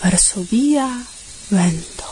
Varsovia vento.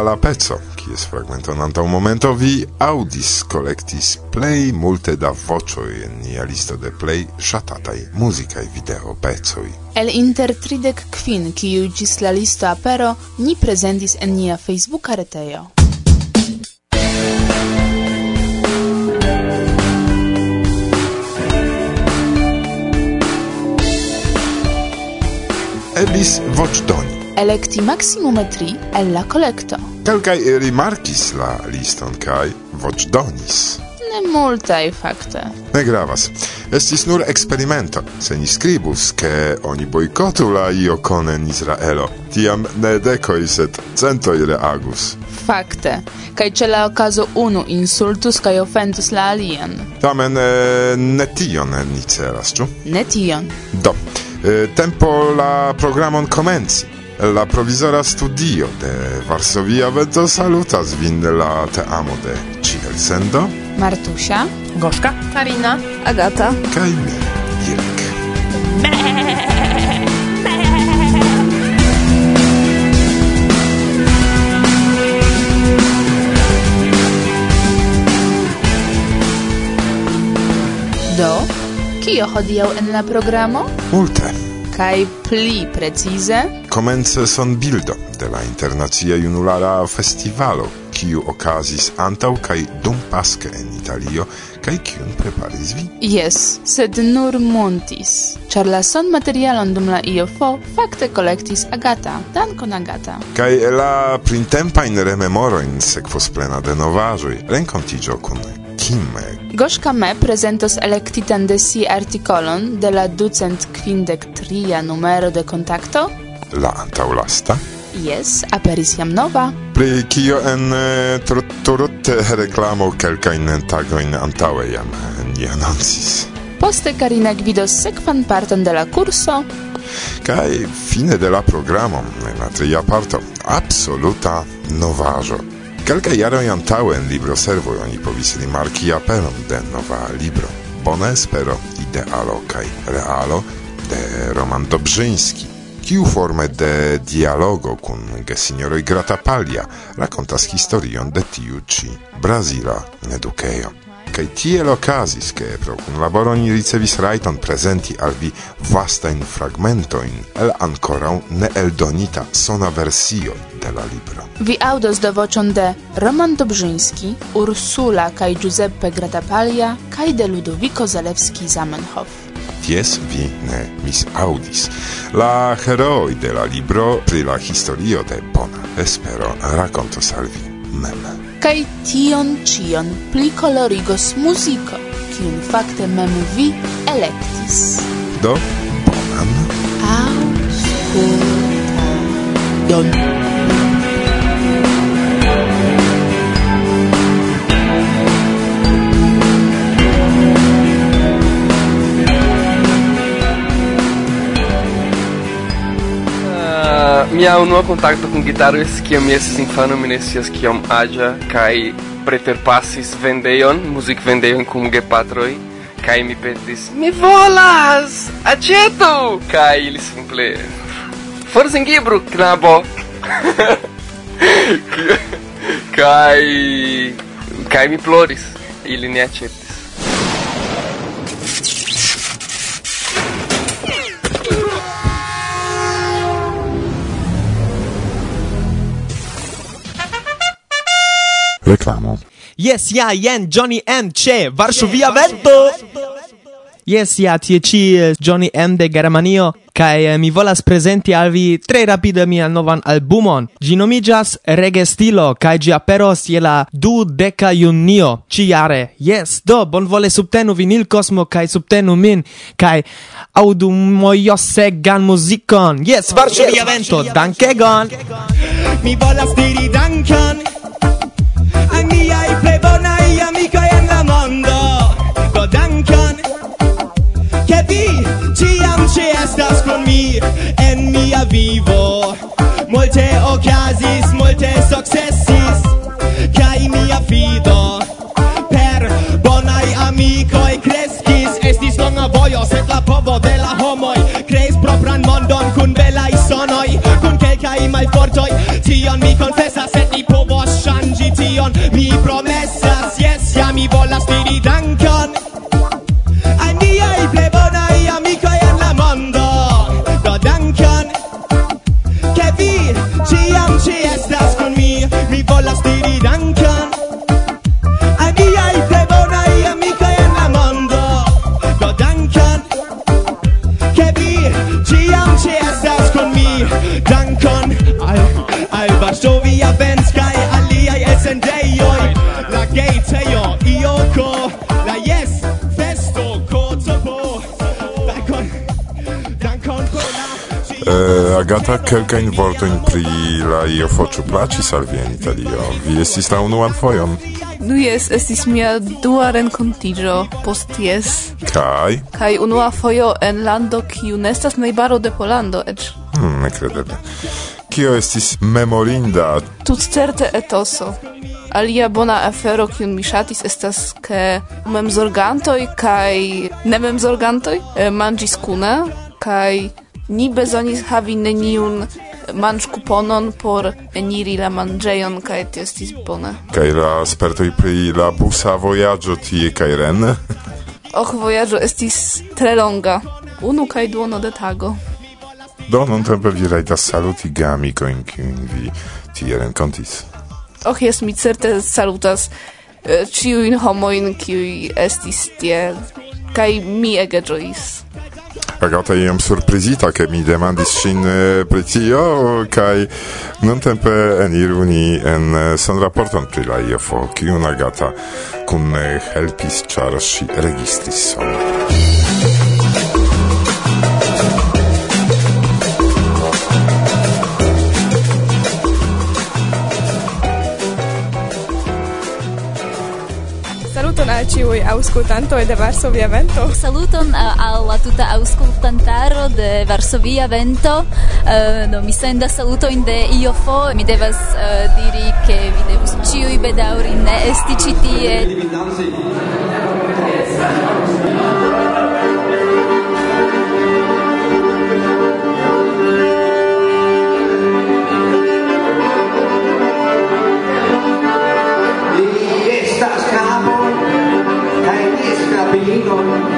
la pezzo, kies nanta un momento vi audis collectis play multe da vocioi en nia listo de play shatatai musicae video pezzoi. El inter tridec quin, kiu gis la listo apero, ni presentis en nia Facebook areteo. Eblis Vocdoni electi maksimume tri el la collecto. Kelkaj rimarkis la liston kai voĉdonis. Ne multae facte. Ne gravas. Estis nur experimento. Se ni scribus che oni boicotu la iokon en Izraelo, tiam ne decoi set centoi reagus. Facte. Kaj ce la ocaso unu insultus kai offentus la alien. Tamen eh, ne tion ni ceras, ciu? Ne tion. Do. Eh, tempo la programon comenzi la provizora studio de Varsovia Vezo salutas vin la teamo de Cielsendo, Martusia, Goszka, Karina, Agata, kaj mi, Jirek. Do, kio hodiaŭ en la programo? Multe kai pli precize komence son bildo de la internacia junulara festivalo kiu okazis antaŭ kaj dum paske en Italio kaj kiun preparis vi? Jes, sed nur montis, ĉar la son materialon dum la IOFO fakte kolektis Agata, dankon Agata. Kaj la printempajn rememorojn sekvos plena de novaĵoj, renkontiĝo kun Kimek. Goshka Me prezentos elektitan de si artikolon de la ducent kvindek tria numero de kontakto. La antaulasta. Yes, aperis jam nova. Pri kio en eh, torturute reklamo kelkajn tagojn antaŭe jam eh, ni anoncis. Poste Karina gvidos sekvan parton de la kurso. Kaj fine de la programo, la tria parto, absoluta novaĵo. Kelka jaroj antaŭe en libro servoj oni povis rimarki aperon de nova libro. Bona espero, idealo kaj realo de Roman Dobrzyński. Kiu forme de dialogo kun gesignoroj Gratapalia rakontas historion de tiu ĉi Brazila edukejo. Kaj tiel okazis, ke pro kunlaboro ni ricevis rajton prezenti al vi vastajn fragmentojn el ankoraŭ ne eldonita sona versio de la libro. Vi audos la voĉon de Roman Dobrzyński, Ursula kaj Giuseppe Gratapalia kaj de Ludovico Zalewski Zamenhof. Ties vi ne misaŭdis. La heroi de la libro pri la historio de Bona Espero rakontos al vi mem. Kai tion cion pli colorigos musico, kiun fakte mem vi electis Do, bonan. Ausculta. Don. mia unua contacto kun gitaro estis kiam mi estis infano mi ne scias kiom aĝa kaj preterpasis vendejon muzikvendejon kun gepatroj kaj mi petis mi volas aĉetu kaj ili simple forsengibru knabo. Kaj kaj mi ploris ili ne aĉetis reklamo. Yes, ja, jen Johnny M Che, Varsovia Vento. Yes, ja, tie ci eh, Johnny M de Germanio kaj eh, mi volas presenti al vi tre rapide mia novan albumon. Ĝi Reggae Stilo, kai gi aperos je la 12 junio ci jare. Yes, do bon vole subtenu vinil cosmo, kai subtenu min kai audu aŭdu mojosegan musicon. Yes, Varsovia Vento, dankegon. Mi volas diri dankan, ai i plei bonai amicoi en la mondo. Do dankon Che vi ciam ci estas con mi En mia vivo. Molte ocasis, molte successis Cai mia fido. Per bonai amicoi crescis Estis longa vojo, sed la povo de la homoi Creis propran mondon kun belai sonoi Kun kelkai malfortoi. Tion mi confessas, sed ni povo tion Mi promessas, yes, ja mi volas diri dankon legata kelkajn vortojn pri la IOFO, ĉu plaĉis al vi en Italio? Vi estis la unuan fojon. Nu jes, estis mia dua renkontiĝo post kai Kaj? Kaj unua fojo en lando kiu ne estas najbaro de polando eĉ. Hmm, nekredeble. Kio estis memorinda? Tutcerte etoso. Alia bona afero kiun mi ŝatis estas ke memzorgantoj kaj nememzorgantoj eh, manĝis kune kaj ni bezonis havi neniun manĝ kuponon por eniri la manĝejon kaj tio estis bone. Kaj la spertoj pri la busa vojaĝo tie kaj ren Och, vojaĝo estis tre longa. Unu kaj duono de tago. Do nuntempe vi rajtas saluti geamikojn kiujn vi tie renkontis. Och, jes mi certe salutas eh, ciuin homoin kiuj estis tie kaj mi ege ĝojis agata iom surprizita, ke mi demandis ŝin eh, pri tio, kaj nuntempe eniru ni en eh, sonraporton pri la IFO, kiun agata kun eh, helpis, ĉar ŝi registris sola. ciui auscultantoi de Varsovia Vento. Saluton alla tuta auscultantaro de Varsovia Vento. Uh, mi mi saluto in de Iofo. Mi devas uh, diri che vi devus ciui bedauri ne esti citie. Señor.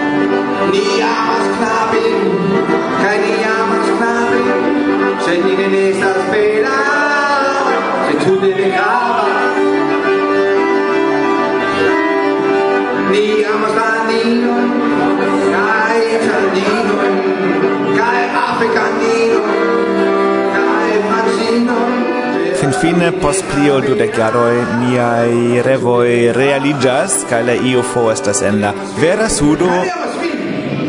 post plio du de garoi miai revoi realigas kaj la IUFO estas en la vera sudo.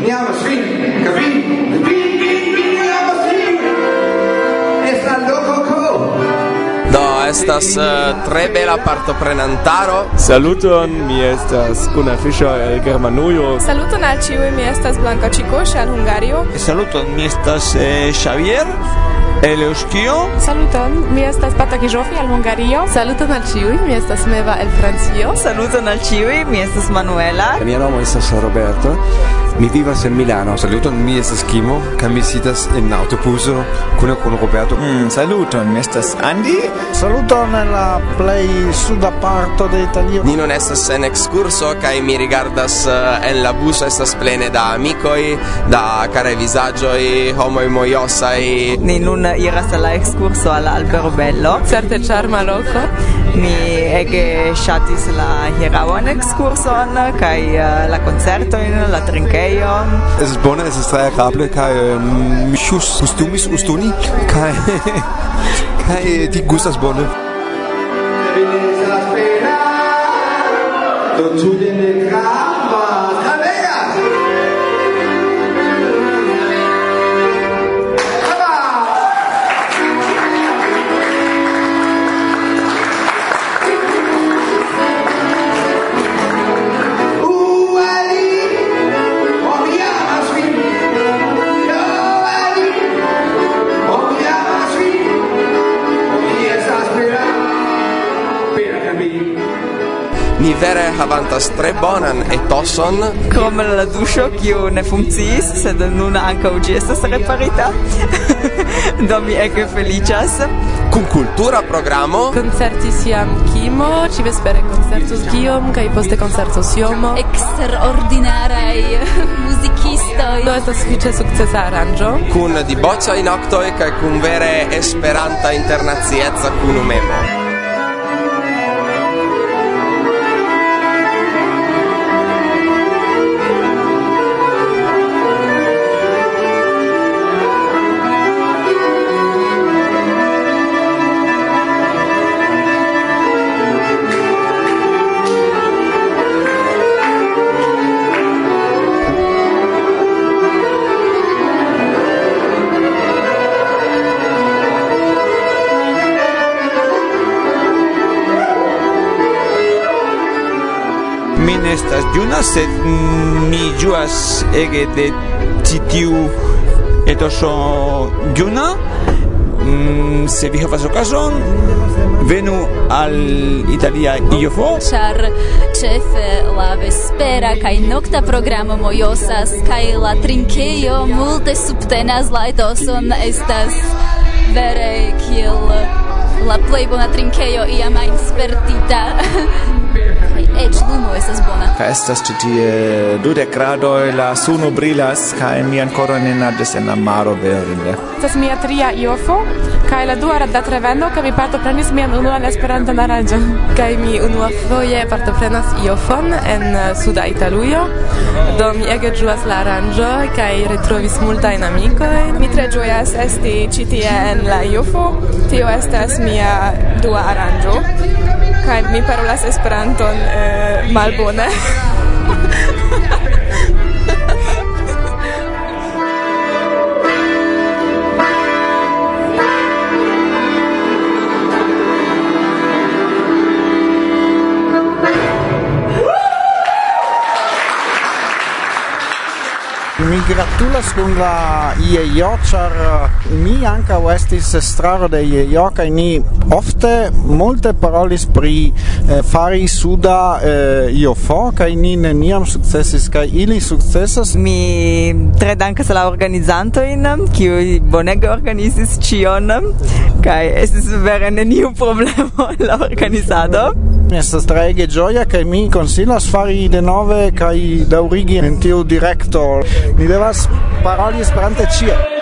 Mi amas vin, ke. Estas Do, estas uh, tre bela partoprenantaro. Saluton, mi estas Kuna Fischer el Germanujo. Saluton al ĉiuj, mi estas Blanca Ĉikoŝ el Hungario. Saluton, mi estas eh, Xavier. Eleuskio? Saluton, mi estas Pataki Jofi al Hungario. Saluton al ciui, mi estas Meva el Francio. Saluton al ciui, mi estas Manuela. Mia nomo estas Roberto. Mi vivas en Milano. Saluton, mi estas Kimo, kaj mi sidas en autobuso kune kun Roberto. Mm, saluton, mi estas Andy. Saluton en la plej suda parto de Italio. Ni nun estas en excurso kaj mi rigardas uh, en la buso estas plene da amikoj, da karaj vizaĝoj, homoj mojosaj. Ni nun iras al la excurso al Albero Bello. Certe charma loko. Mi ege ŝatis la hieraŭan ekskurson kaj eh, la koncertojn, la trinkejon. Estas bone, estas tre agrable kaj eh, mi ŝus gustumis ustuni kaj kaj eh, ti gustas bone. Do vere havantas tre bonan etoson. Krom la duŝo kiu ne funkciis, sed nun ankaŭ ĝi estas reparita. Do mi ege feliĉas. Kun kultura programo koncertis jam Kimo, ĉivespere koncertos Giom kaj poste koncertos Jomo. Eksterordinaraj muzikistoj. Do estas sufiĉe sukcesa aranĝo. Kun diboĉaj noktoj kaj kun vere Esperanta internacieca kunumemo. juna, sed mi ĝuas ege de ĉi tiu etoso juna. Mm, se vi havas okazon, venu al Italia IOFO. char ĉefe la vespera kaj nokta programo mojosas kaj la trinkejo multe subtenas la etoson estas vere kiel la plej bona trinkejo iam spertita. ec lumo estas bona. Ca estas ĉi tie dudek gradoj, la suno brilas, kaj mi ankoraŭ ne naĝas en la maro verinde. Estas mia tria iofo, kaj la dua ratreveno, kaj mi partoprenis mian unuan Esperantan aranĝon. Kaj mi unuafoje partoprenas iofon en eh, suda Italujo, do mi ege ĝuas la aranĝo kaj retrovis multajn amikojn. Mi tre ĝojas esti ĉi tie en la iofo, tio estas mia dua aranĝo kaj mi parolas Esperanton eh, malbone. gratulas kun la IEO, char uh, mi anca estis estraro de IEO, cae ni ofte multe parolis pri eh, fari suda eh, IOFO, cae ni neniam successis, kai ili successas. Mi tre dankas la organizantoin, kiu bonega organizis cion, cae estis vere neniu problemo la organizado. Estas treege gioia che mi consilas fari de nove kai daurigi in tiu director. Mi devas paroli esperante cia.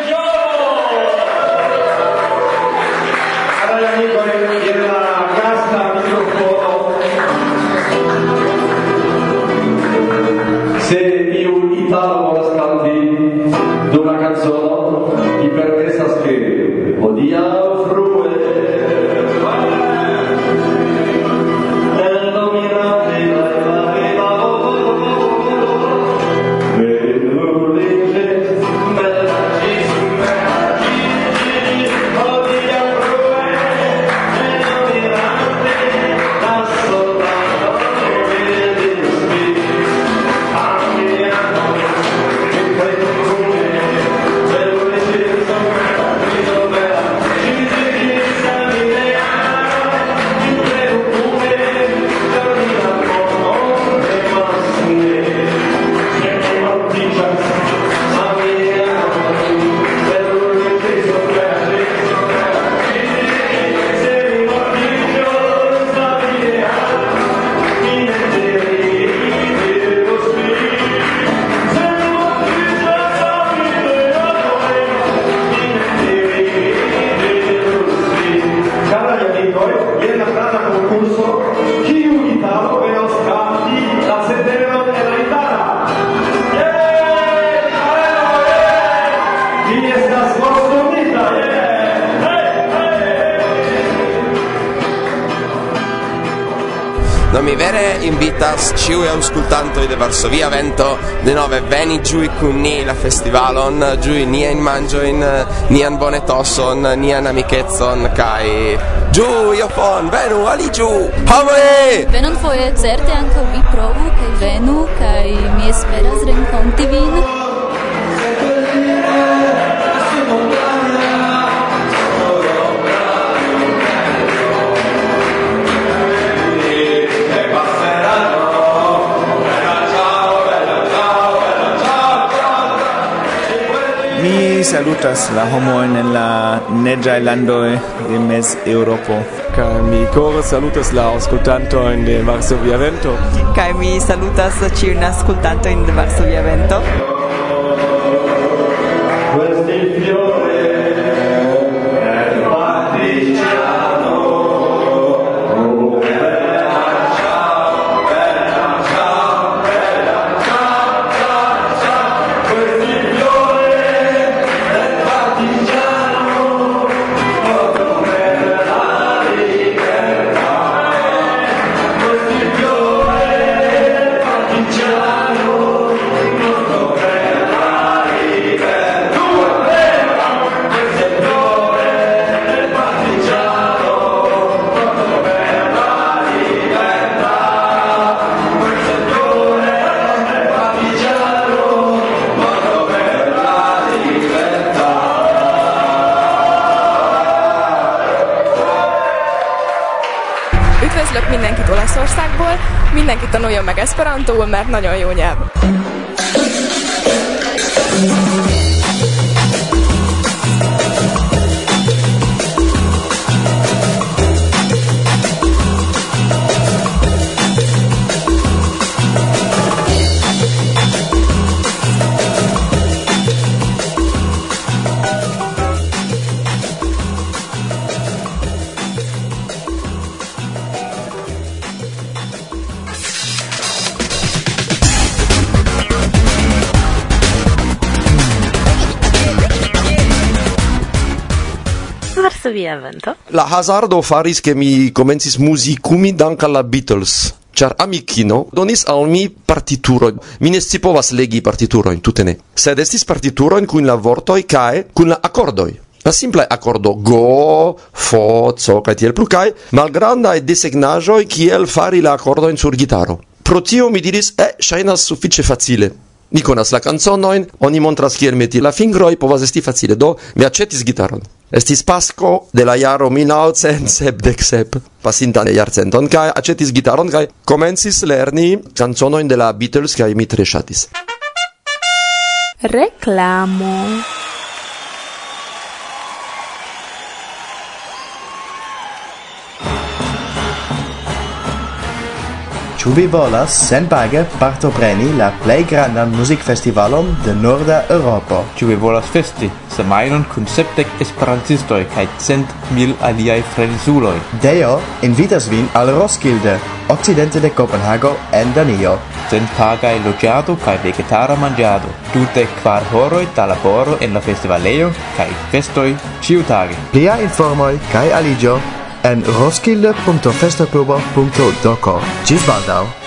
No, mi vere invitas ciu e auscultanto de Varsovia Vento de nove veni giui cun ni la festivalon, giui mangio in nian bonetoson, nian amicetson, kai giù iopon, venu, ali giù, havoe! Venon foe certe anco vi provu, kai venu, kai mi esperas renconti vin. salutas la homo en la neĝaj landoj de Mez Eŭropo. Kaj mi kore salutas la aŭskultantojn de Varsovia Vento. Kaj mi salutas ĉiujn aŭskultantojn de Varsovia Vento. Pántól, mert nagyon jó nyelv. evento? La hazardo faris che mi comencis musicumi dank alla Beatles char amikino donis al mi partituro. Mi ne scipovas legi partituro in tutene. Sed estis partituro in cun la vortoi cae cun la accordoi. La simple accordo go, fo, co, kaj tiel plu, kaj malgrandaj desegnaĵoj kiel fari la accordojn sur gitaro. Pro tio mi diris, e, ŝajnas sufiĉe facile. Ni conas la canzonoin, oni montras kiel meti la fingroi, povas esti facile, do mi accetis gitaron. Estis pasco de la jaro 1977, pasintan jarcenton, kai acetis gitaron, kai comencis lerni canzonoin de la Beatles, kai mi tre shatis. Reclamo Ĉu vi volas senpage partopreni la plej grandan muzikfestivalon de Norda Eŭropo? Ĉu vi volas festi semajnon kun sepdek esperantistoj kaj cent mil aliaj frenizuloj? Deo invitas vin al Roskilde, okcidente de Kopenhago en Danio. Senpagaj loĝado kaj vegetara manĝado, tute kvar horoj da laboro en la festivalejo kaj festoj ĉiutage. Plia informoj kaj aliĝo en roskilde.festoclubber.doco. Ci sbaldao!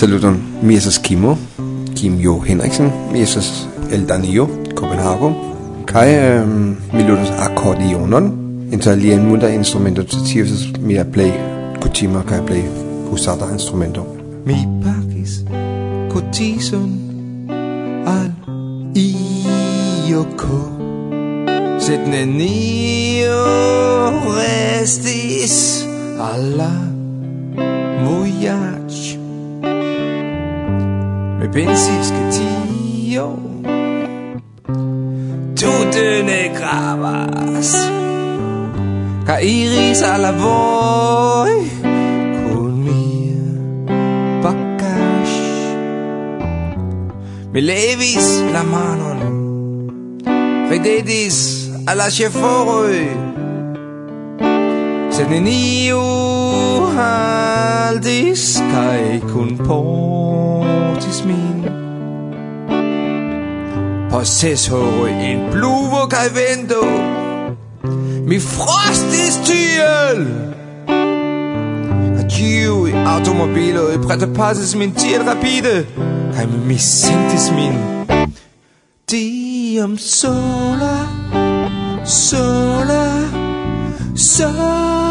Saluton, mi esas Kimo, Kim Jo Henriksen, mi esas el Danio, Copenhago, kai um, mi ludas akkordionon, inter alia en multa instrumento, tio estas mia play kutima kai play usata instrumento. Mi pagis kutison al ioko, sed nenio restis alla muia Mi pensis che tio Tute ne gravas. Ca iris alla voi Con mia paccas Mi levis la manon Vedetis alla ceforoi sed neniu haldis kaj kun potis min. Post ses horoj en pluvo kaj vento mi frostis tiel. Adiu automobilo i prete pasis min tiel rapide kaj mi sentis min. Diam sola sola sola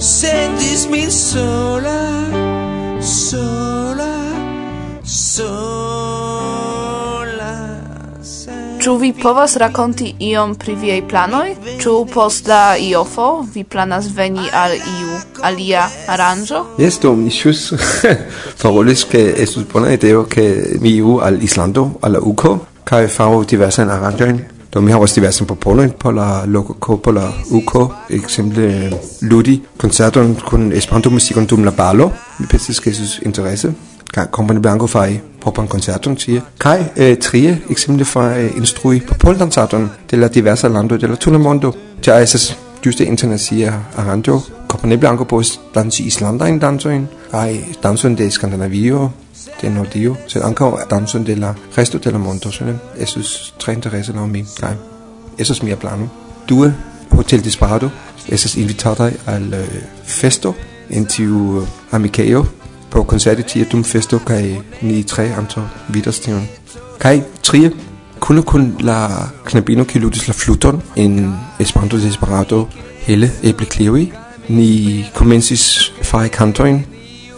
sentis min sola sola sola Ĉu vi povas rakonti iom pri viaj planoj? Ĉu post la IOFO vi planas veni al iu alia aranĝo? Jes, do mi ĵus parolis ke estus bona ideo ke mi iru al Islando, al la UKO, kaj faru diversajn aranĝojn Do mi havas diversajn proponojn por la loko por la uko, ekzemple ludi koncerton kun Esperanto-muzikon dum la balo. Mi pensis ke estus interese. Kaj kompani Blanco fari propran koncerton tie. Kaj eh, trie ekzemple fari eh, instrui popoldancaton de la diversa lando de la tuta mondo. Tia estas ĝuste internacia aranĝo. Kompani Blanco povas danci islandajn dancojn kaj dancojn de Skandinavio de er Nordio, sed ankaŭ danson de la resto de la monto, sed estus er tre interesse la mi er kai. estas mia plano. Due Hotel Desperado. Estas invitataj al uh, festo. En tiu uh, øh, amikejo por koncerto tie dum festo kai ni tre anto vidas tion. Kai trie? Kunne kun la knabino ki ludis la fluton. In Esperanto Desperado. Hele eble Cleary. Ni komencis fai kantojn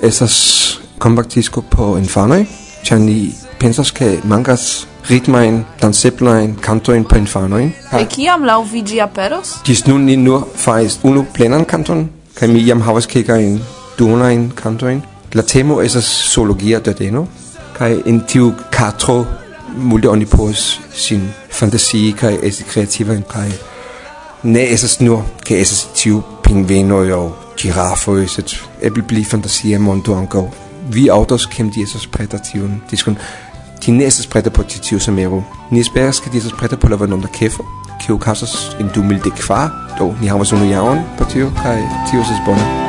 esas combattisco po infanoi, cioè ni pensas che mangas ritmain, danseplain, cantoin po infanoin. E ciam ah. lau vigi aperos? Gis nun ni nur fais unu plenan canton, kai mi iam havas cecain duonain cantoin. La temo esas zoologia dardeno, kai in tiu catro multe oni pos sin fantasi, kai es kreativa kai ne esas nur ke esas tiu pingvenoj aŭ girafoj sed eble bli fantasia mondo ankaŭ vi autos kem di esas preta tiun diskon ti ne esas preta por tiu samero ni esperas ke di esas preta po la venonta kefo kiu kasas in du mil de kvar do ni havas unu jaron por tio kaj tio estas bone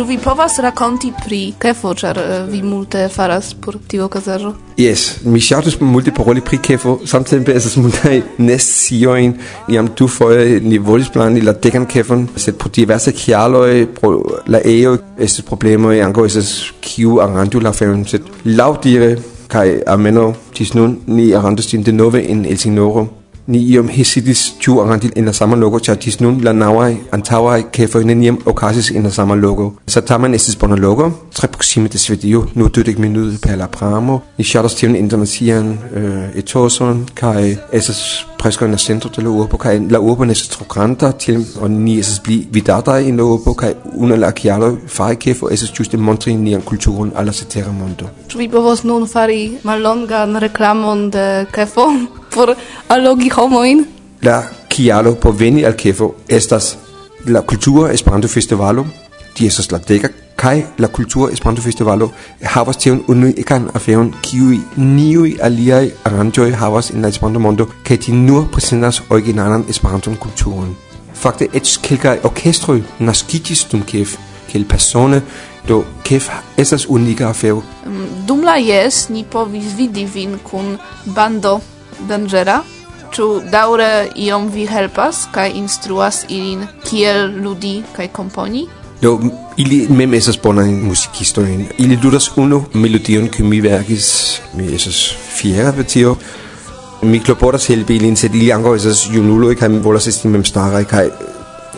Ĉu vi povas rakonti pri kefo, ĉar eh, vi multe faras por tiu okazaĵo? Yes, mi ŝatus multe paroli pri kefo, samtempe estas multaj nesciojn. Iam dufoje ni volis plani la dekan kefon, sed pro diversaj kialoj, pro la ejo estis problemoj, ankaŭ estas kiu aranĝu la fenon, sed laŭdire kaj almenaŭ ĝis nun ni aranĝos ĝin denove en Elsinoro ni iom hisidis tiu arantil en la sama logo, ĉar ĝis nun la naŭaj antaŭaj kefoj neniam okazis en la sama logo. Sed tamen estis bona logo, tre proksime de Svedio, nur dudek minutoj per la pramo. Ni ŝatas tiun internacian uh, etoson kaj estas preskaŭ en la centro de la urbo kaj la urbo ne estas tro granda tiel ni estas pli vidataj en la urbo kaj unu el la kialoj fari kefoj estas ĝuste montri nian kulturon al la cetera mondo. Ĉu vi povos nun fari mallongan reklamon de kefo? por allogi homoin? La kialo por veni al Kefo estas la kultura Esperanto festivalo, di estas la deka kai la kultura Esperanto festivalo havas tion unu ekan aferon kiu niui aliai aranjoj havas en la Esperanto mondo kaj ti nur presentas originalan esperanto kulturon. Fakte et kelkaj orkestroj naskitis dum Kef, kel persone do Kef estas unika afero. Dum la jes ni povis vidi vin kun bando dangera, Ĉu daure iom vi helpas kaj instruas ilin kiel ludi kaj komponi? Jo, ili mem esas bonaj muzikistoj. Ili ludas unu melodion, kiun mi verkis. Mi esas fiera per tio. Mi klopodas helpi ilin, sed ili ankaŭ esas junuloj kaj mi volas esti memstaraj kaj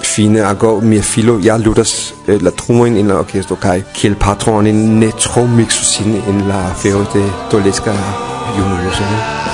fine ago mia filo ja ludas eh, la trumojn en la orkestro kaj kiel patronin ne tro miksus sin en la afero de doleska junuloj.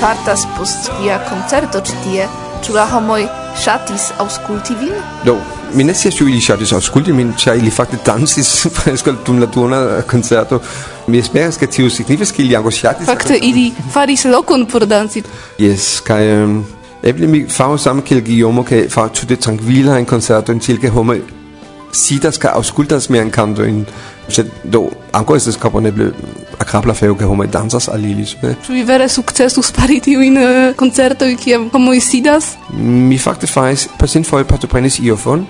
fartas post via concerto ĉi tie, ĉu la homoj ŝatis aŭskulti vin? Do, mi ne scias ĉu ili ŝatis aŭskulti min, ĉar ili fakte dancis preskaŭ dum la duona koncerto. Mi esperas ke tio signifas ke ili ankaŭ ŝatis. Fakte ili faris lokon por danci. Yes, kaj um, eble mi faru same kiel Guillaume ke faru tute trankvilajn koncertojn tiel ke homoj sidas kaj aŭskultas miajn kantojn. Sed do ankaŭ estas komponeble agrabla feo che come danzas al ilis ne vi vere successus pari in uh, eh, concerto che come sidas? Mi fakte fais per sinfol partoprenis iofon.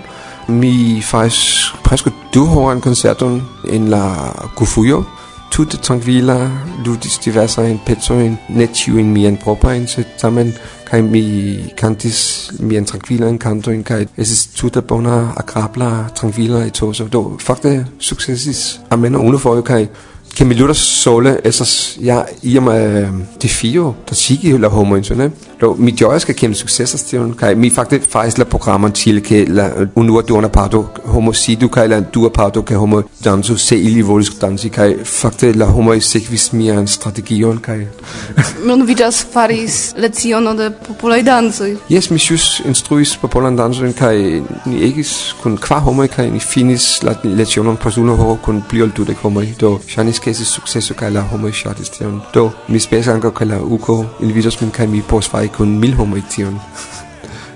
Mi fais presque du horan concerton in la Kufujo. Tute tranquila ludis diversa in pezzo in netiu in mian propra in sed tamen kai mi cantis mian tranquila in canto in kai es ist tute bona agrabla tranquila et so do fakte successis amena uno foi kai che migliora sole esas ja iam eh, defio da sigi la homo internet do mi gioia che kem successas tion kai mi fakte fais la programon til ke la un nuovo dona parto homo sidu kai la dua parto ke homo danso se ili volis dansi kai fakte la homo sekvis mian strategion kai nun vidas faris leciono de popolai danzo jes mi sus instruis popolan dancojn kai ni egis kun qua homo kai ni finis la lecionon post unu horo kun pli ol de homo do ŝajnis skesi successo che la shot ŝatis tion do mi spesa anche che la uko invitos min kaj mi postfari con mil homo tion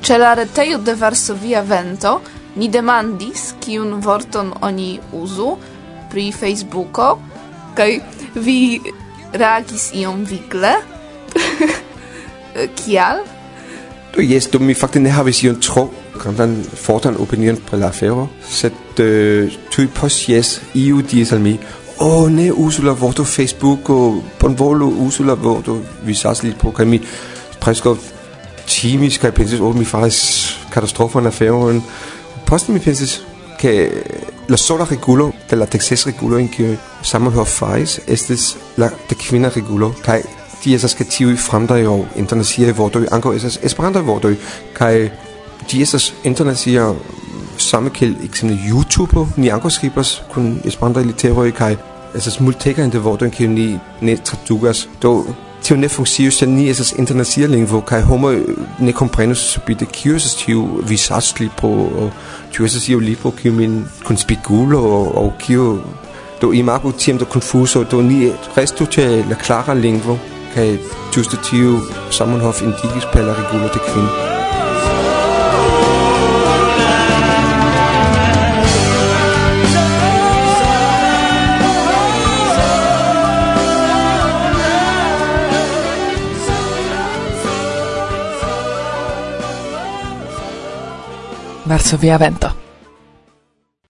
c'è la retejo de Varsovia Vento ni demandis kiun vorton oni uzu pri Facebooko kai vi reagis iom vigle. Kial? Do yes, do mi fakte ne havis ion tro grandan fortan opinion pri la afero, sed eh, uh, tui pos yes iu dies al mi, oh ne usu la vorto Facebook o bonvolu usu la vorto visas li mi presko timis kan pensis oh mi faris katastrofan aferon posten mi pensis ke la sola regulo de la texas regulo en que Samuel Hoff faris estes la dekvina regulo kaj tie estas ke tiuj fremdaj aŭ internaciaj vortoj ankaŭ estas esperantaj vortoj kai ĝi estas internacia sammenkjeld eksempel YouTube ni ankorskibers kun espandre literoi kai altså smultekker inte hvor den kan ni ne tradugas do tio ne funkcius sen ni esas internacia lingvo kaj homo ne komprenus subite kio estas tiu vizaĝlibro tio estas iu libro kiu min konspigulo aŭ kio do imagu tiem do confuso do ni restu ĉe la klara lingvo kaj ĝuste tiu sammenhof indigis per la regulo de kvin. Varsovia vento.